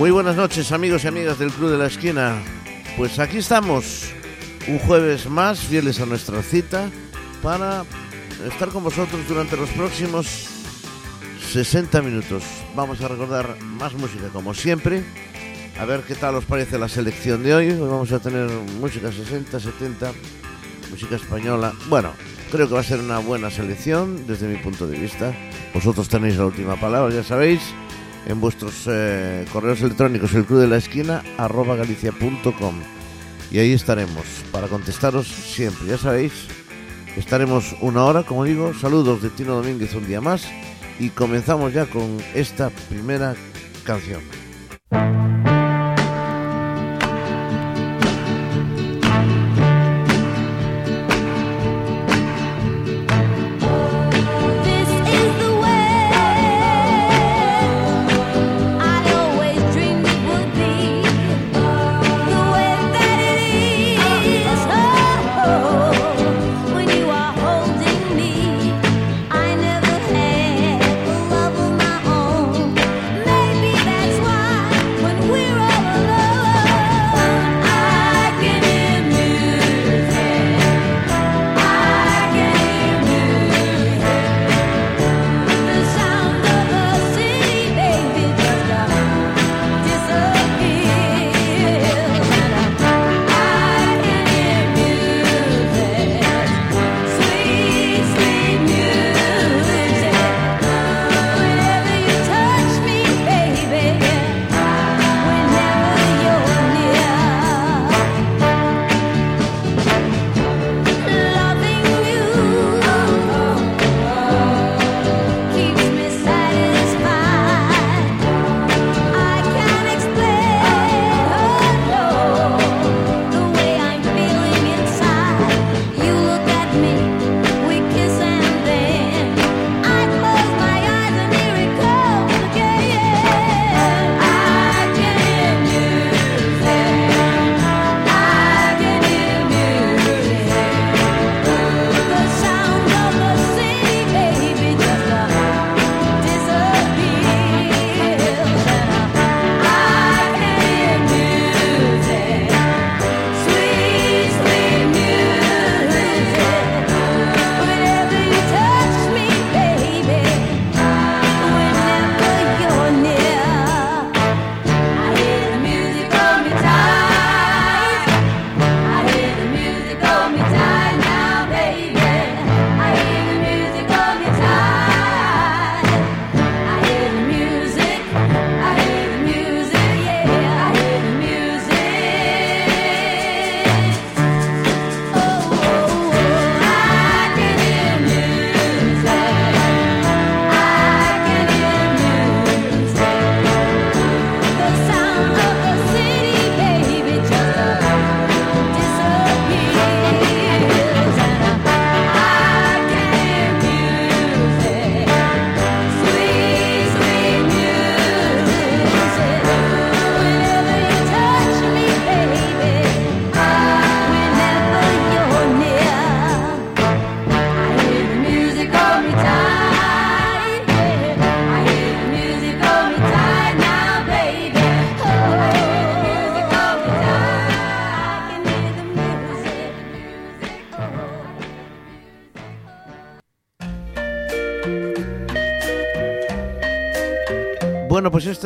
Muy buenas noches amigos y amigas del Club de la Esquina. Pues aquí estamos, un jueves más, fieles a nuestra cita, para estar con vosotros durante los próximos 60 minutos. Vamos a recordar más música como siempre. A ver qué tal os parece la selección de hoy. Vamos a tener música 60, 70, música española. Bueno, creo que va a ser una buena selección desde mi punto de vista. Vosotros tenéis la última palabra, ya sabéis en vuestros eh, correos electrónicos el club de la esquina arroba galicia.com y ahí estaremos para contestaros siempre, ya sabéis, estaremos una hora, como digo, saludos de Tino Domínguez un día más. Y comenzamos ya con esta primera canción.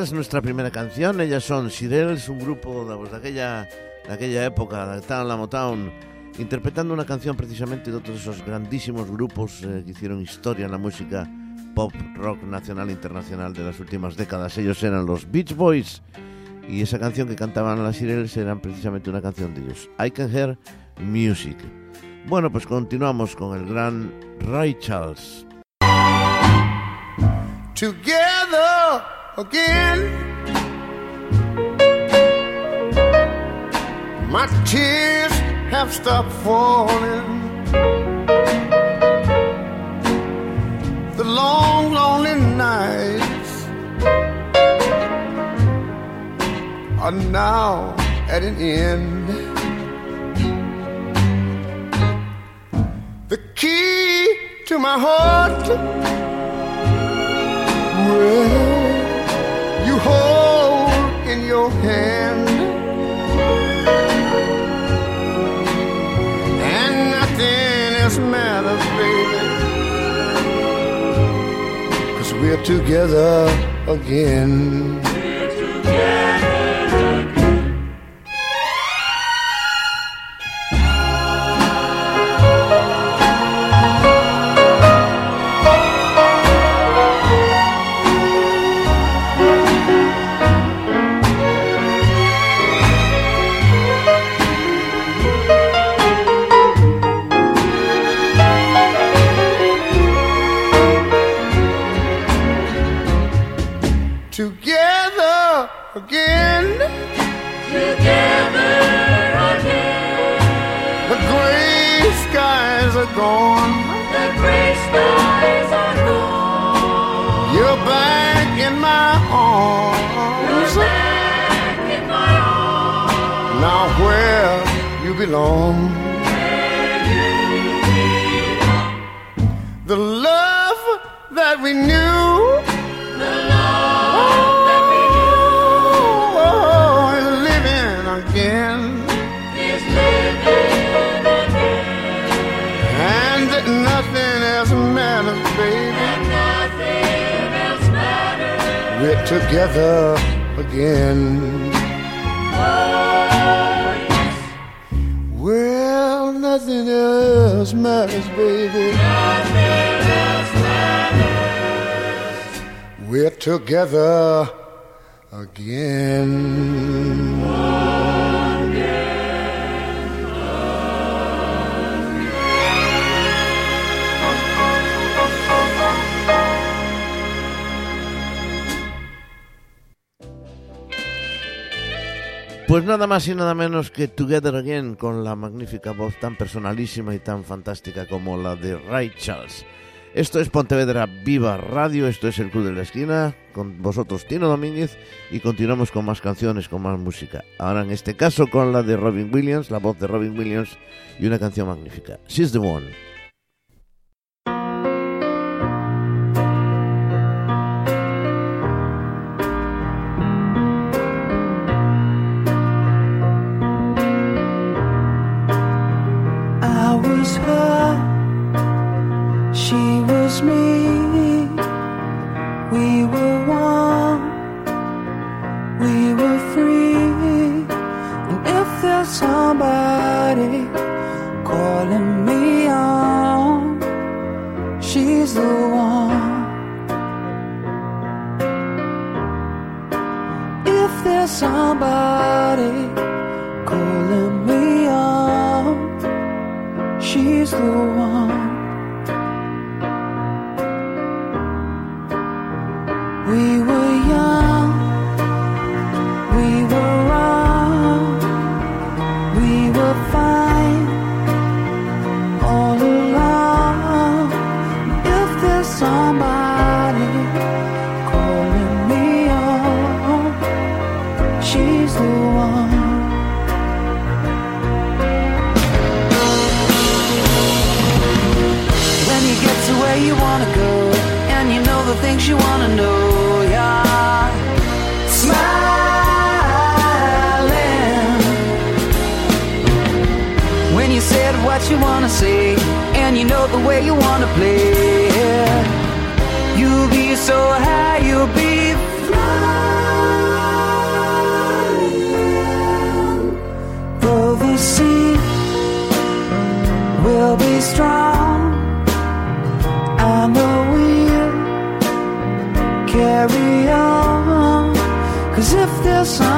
Es nuestra primera canción. Ellas son Sirels, un grupo de, pues, de, aquella, de aquella época, de Town La Motown, interpretando una canción precisamente de otros de esos grandísimos grupos eh, que hicieron historia en la música pop rock nacional e internacional de las últimas décadas. Ellos eran los Beach Boys y esa canción que cantaban las Sirels eran precisamente una canción de ellos. I Can Hear Music. Bueno, pues continuamos con el gran Ray Charles. Together again. My tears have stopped falling. The long, lonely nights are now at an end. The key to my heart. Well, your hand. And nothing else matters, baby. Cause we're together again. together belong. The love that we knew. The love that we knew Oh, is living again. is living again. And nothing else matters, baby. And nothing else matters. We're together again. Together again. Pues nada más y nada menos que Together Again con la magnífica voz tan personalísima y tan fantástica como la de Ray Charles. Esto es Pontevedra Viva Radio, esto es el Club de la Esquina, con vosotros Tino Domínguez y continuamos con más canciones, con más música. Ahora en este caso con la de Robin Williams, la voz de Robin Williams y una canción magnífica. She's the One. Sea will be strong. I know we'll carry on. Cause if there's somebody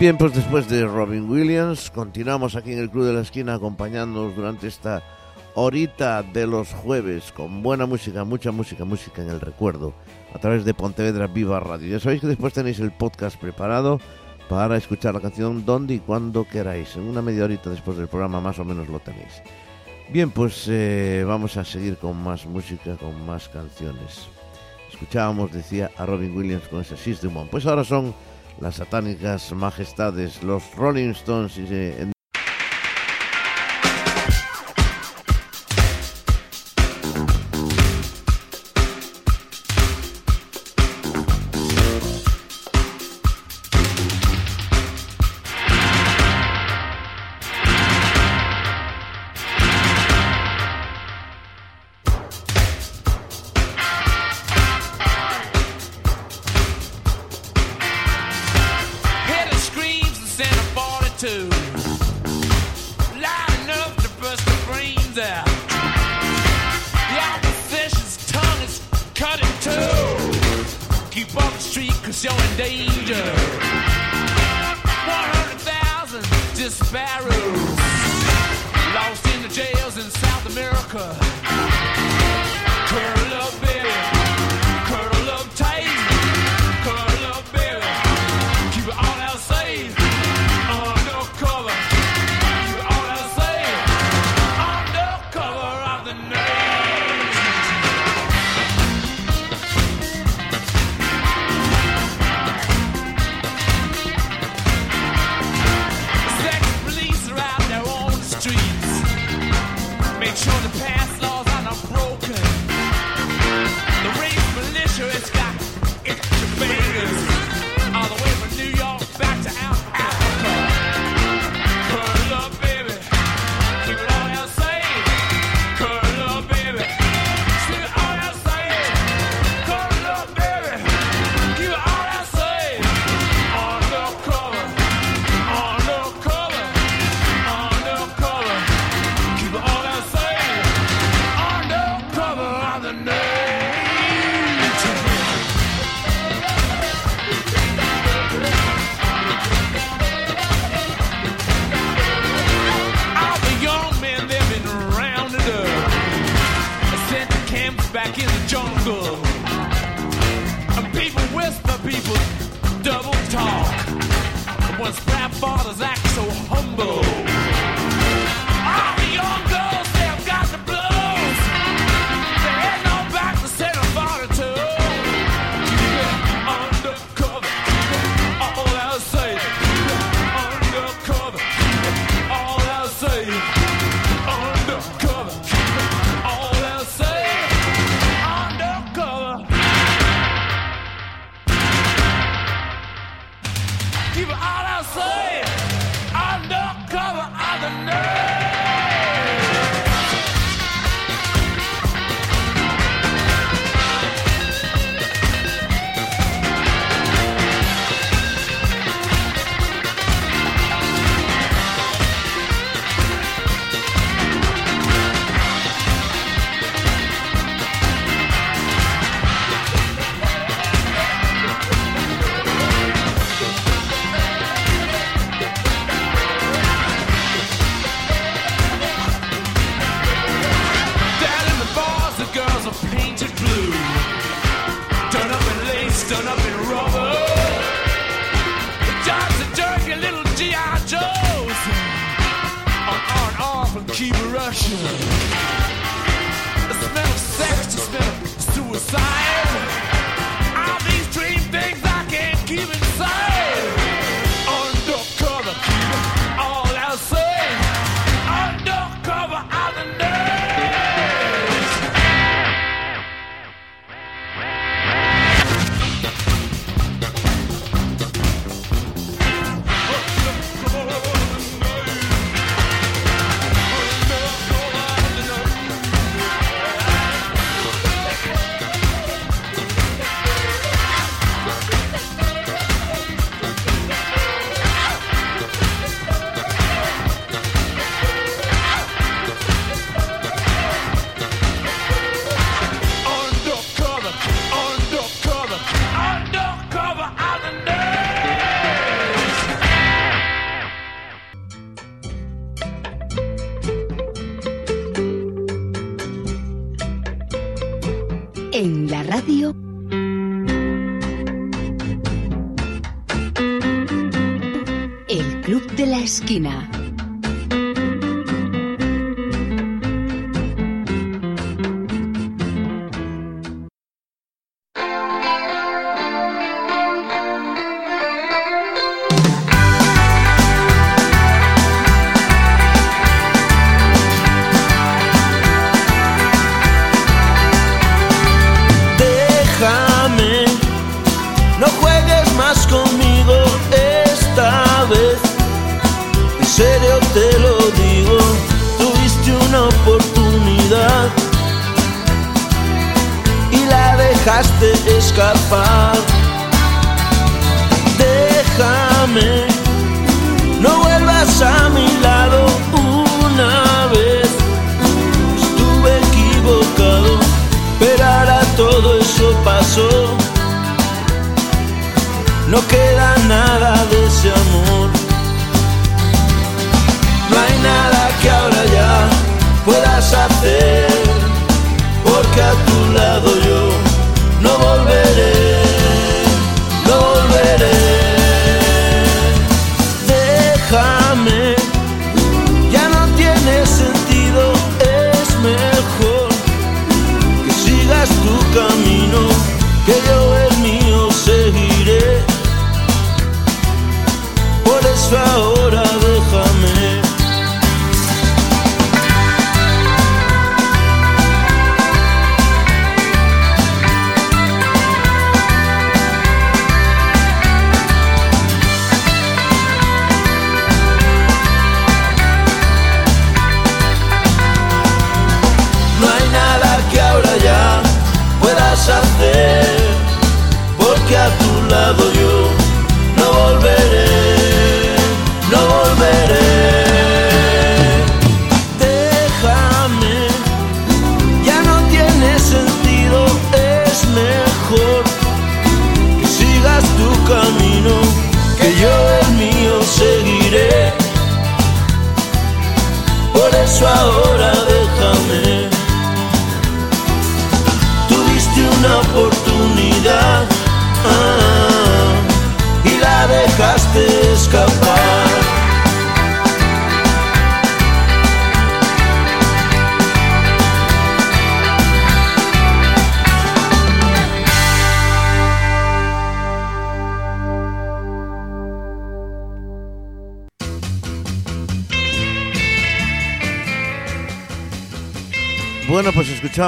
Bien, pues después de Robin Williams, continuamos aquí en el Club de la Esquina acompañándonos durante esta horita de los jueves con buena música, mucha música, música en el recuerdo a través de Pontevedra Viva Radio. Ya sabéis que después tenéis el podcast preparado para escuchar la canción donde y cuando queráis. En una media horita después del programa más o menos lo tenéis. Bien, pues eh, vamos a seguir con más música, con más canciones. Escuchábamos, decía, a Robin Williams con ese System One. Pues ahora son las satánicas majestades, los Rolling Stones y 42. Loud enough to burst the brains out. The opposition's tongue is cut in two. Keep off the street cause you're in danger. 100,000 disparados.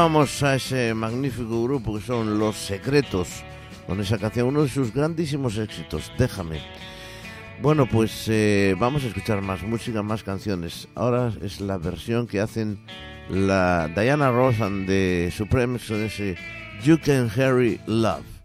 escuchábamos a ese magnífico grupo que son Los Secretos, con esa canción, uno de sus grandísimos éxitos, Déjame. Bueno, pues eh, vamos a escuchar más música, más canciones. Ahora es la versión que hacen la Diana Ross de Supremes con ese You Can Harry Love.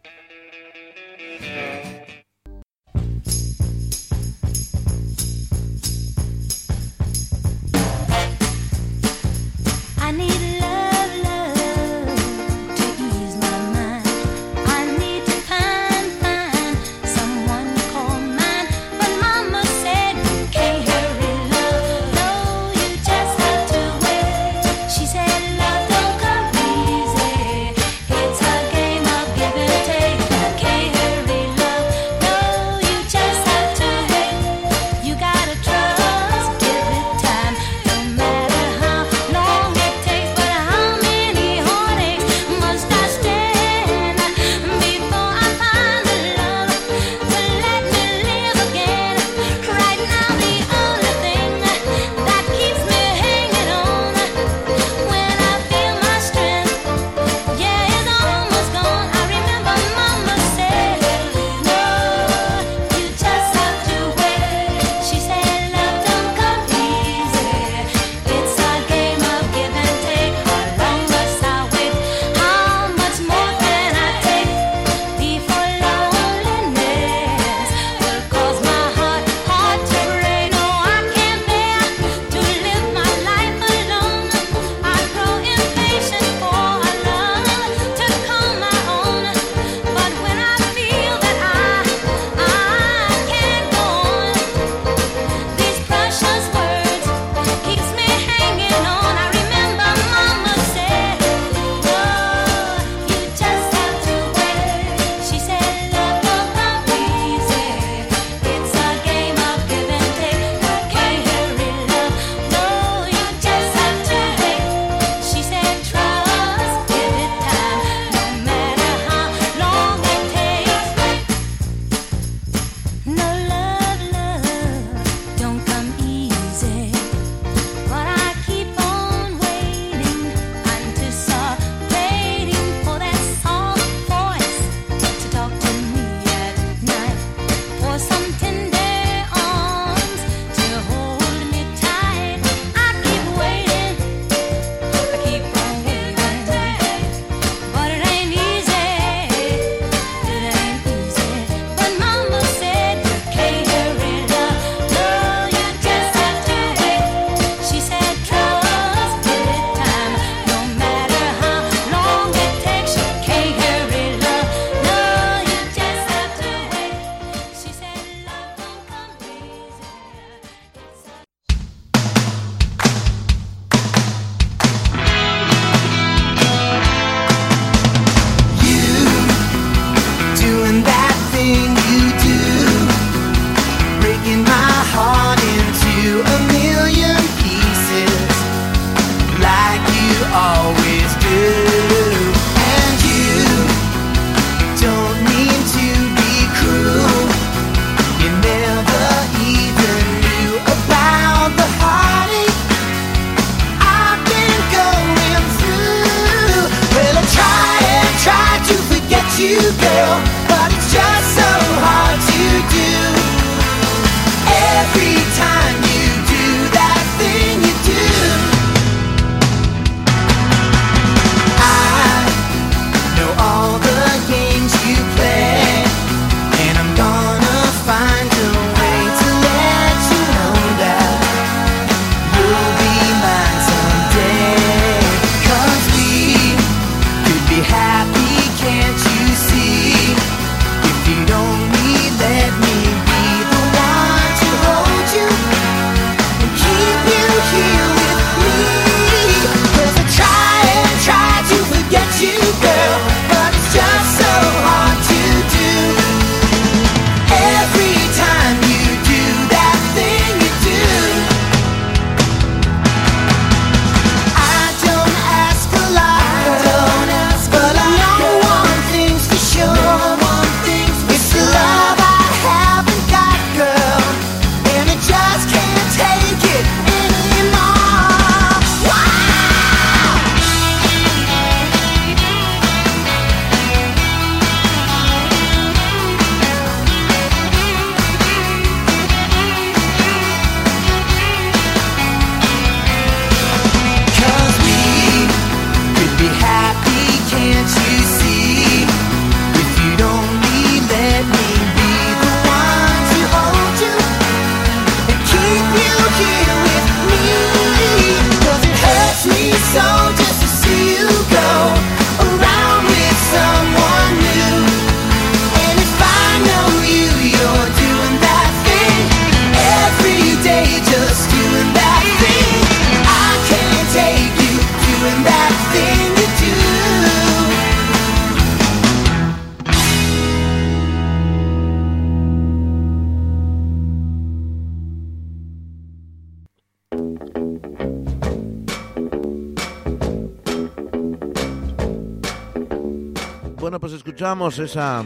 Bueno, pues escuchamos esa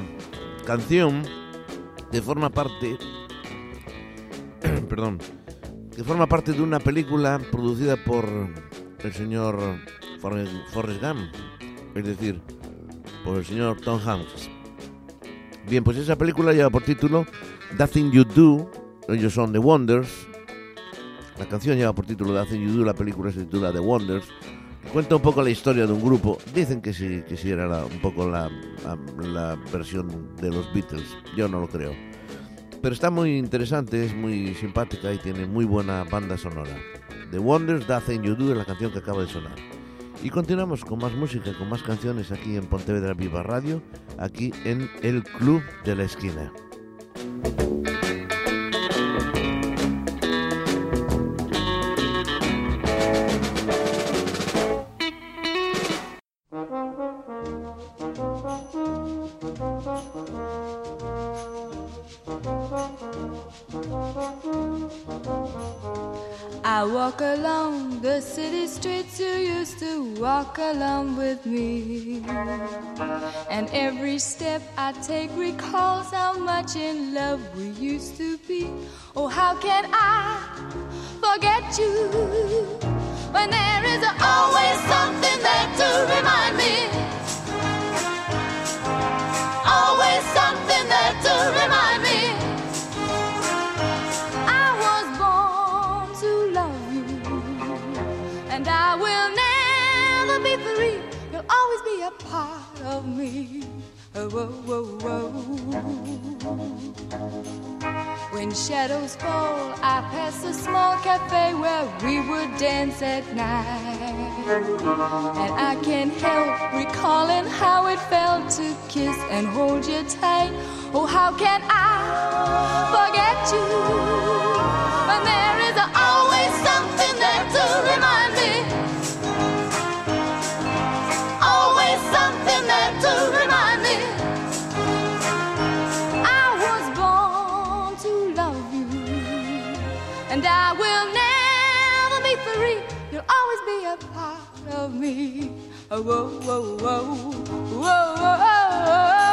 canción que forma parte, perdón, que forma parte de una película producida por el señor Forrest, Gump, es decir, por el señor Tom Hanks. Bien, pues esa película lleva por título That Thing You Do, ellos son The Wonders. La canción lleva por título That Thing You Do, la película se titula The Wonders. Cuenta un poco la historia de un grupo. Dicen que sí, que sí era la- un poco la, la- la versión de los Beatles. Yo no lo creo. Pero está muy interesante, es muy simpática y tiene muy buena banda sonora. The Wonders, That Thing You Do es la canción que acaba de sonar. Y continuamos con más música, con más canciones aquí en Pontevedra Viva Radio, aquí en el Club de la Esquina. Step I take recalls how much in love we used to be. Oh, how can I forget you when there is always something there to remind me? Always something there to remind me. I was born to love you, and I will never be free. You'll always be a part of me. Oh, whoa, whoa, whoa. When shadows fall, I pass a small cafe where we would dance at night. And I can't help recalling how it felt to kiss and hold you tight. Oh, how can I forget you me. Oh, whoa, whoa, whoa, whoa, whoa. You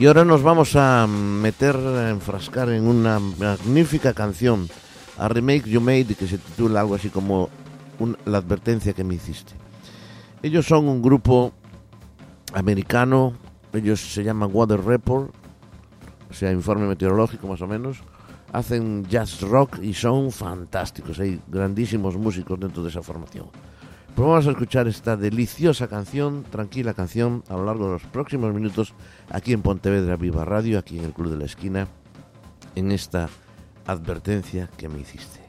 Y ahora nos vamos a meter, a enfrascar en una magnífica canción, a Remake You Made, que se titula algo así como un- La advertencia que me hiciste. Ellos son un grupo americano, ellos se llaman Water Report, o sea, informe meteorológico más o menos. Hacen jazz rock y son fantásticos, hay grandísimos músicos dentro de esa formación. Pues vamos a escuchar esta deliciosa canción, tranquila canción, a lo largo de los próximos minutos aquí en Pontevedra Viva Radio, aquí en el Club de la Esquina, en esta advertencia que me hiciste.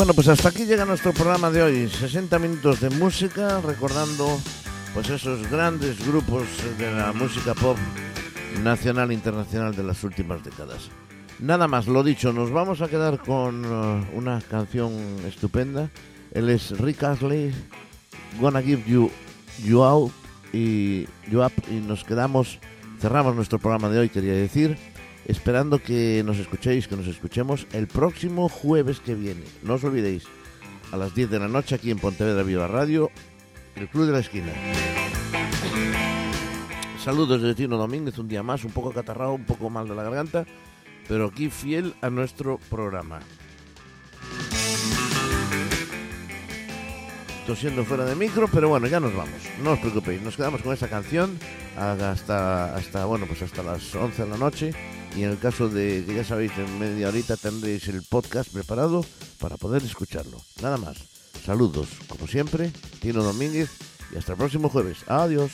Bueno, pues hasta aquí llega nuestro programa de hoy. 60 minutos de música, recordando pues esos grandes grupos de la música pop nacional e internacional de las últimas décadas. Nada más, lo dicho, nos vamos a quedar con eh, una canción estupenda. Él es Rick Astley, Gonna Give You You Out y You Up y nos quedamos, cerramos nuestro programa de hoy, quería decir, esperando que nos escuchéis, que nos escuchemos el próximo jueves que viene. No os olvidéis, a las 10 de la noche aquí en Pontevedra Viva Radio, el Club de la Esquina. Saludos de Tino Domínguez, un día más, un poco catarrado, un poco mal de la garganta, pero aquí fiel a nuestro programa. Tosiendo fuera de micro, pero bueno, ya nos vamos. No os preocupéis, nos quedamos con esa canción hasta, hasta, bueno, pues hasta las 11 de la noche. Y en el caso de que ya sabéis, en media horita tendréis el podcast preparado para poder escucharlo. Nada más. Saludos, como siempre, Tino Domínguez y hasta el próximo jueves. Adiós.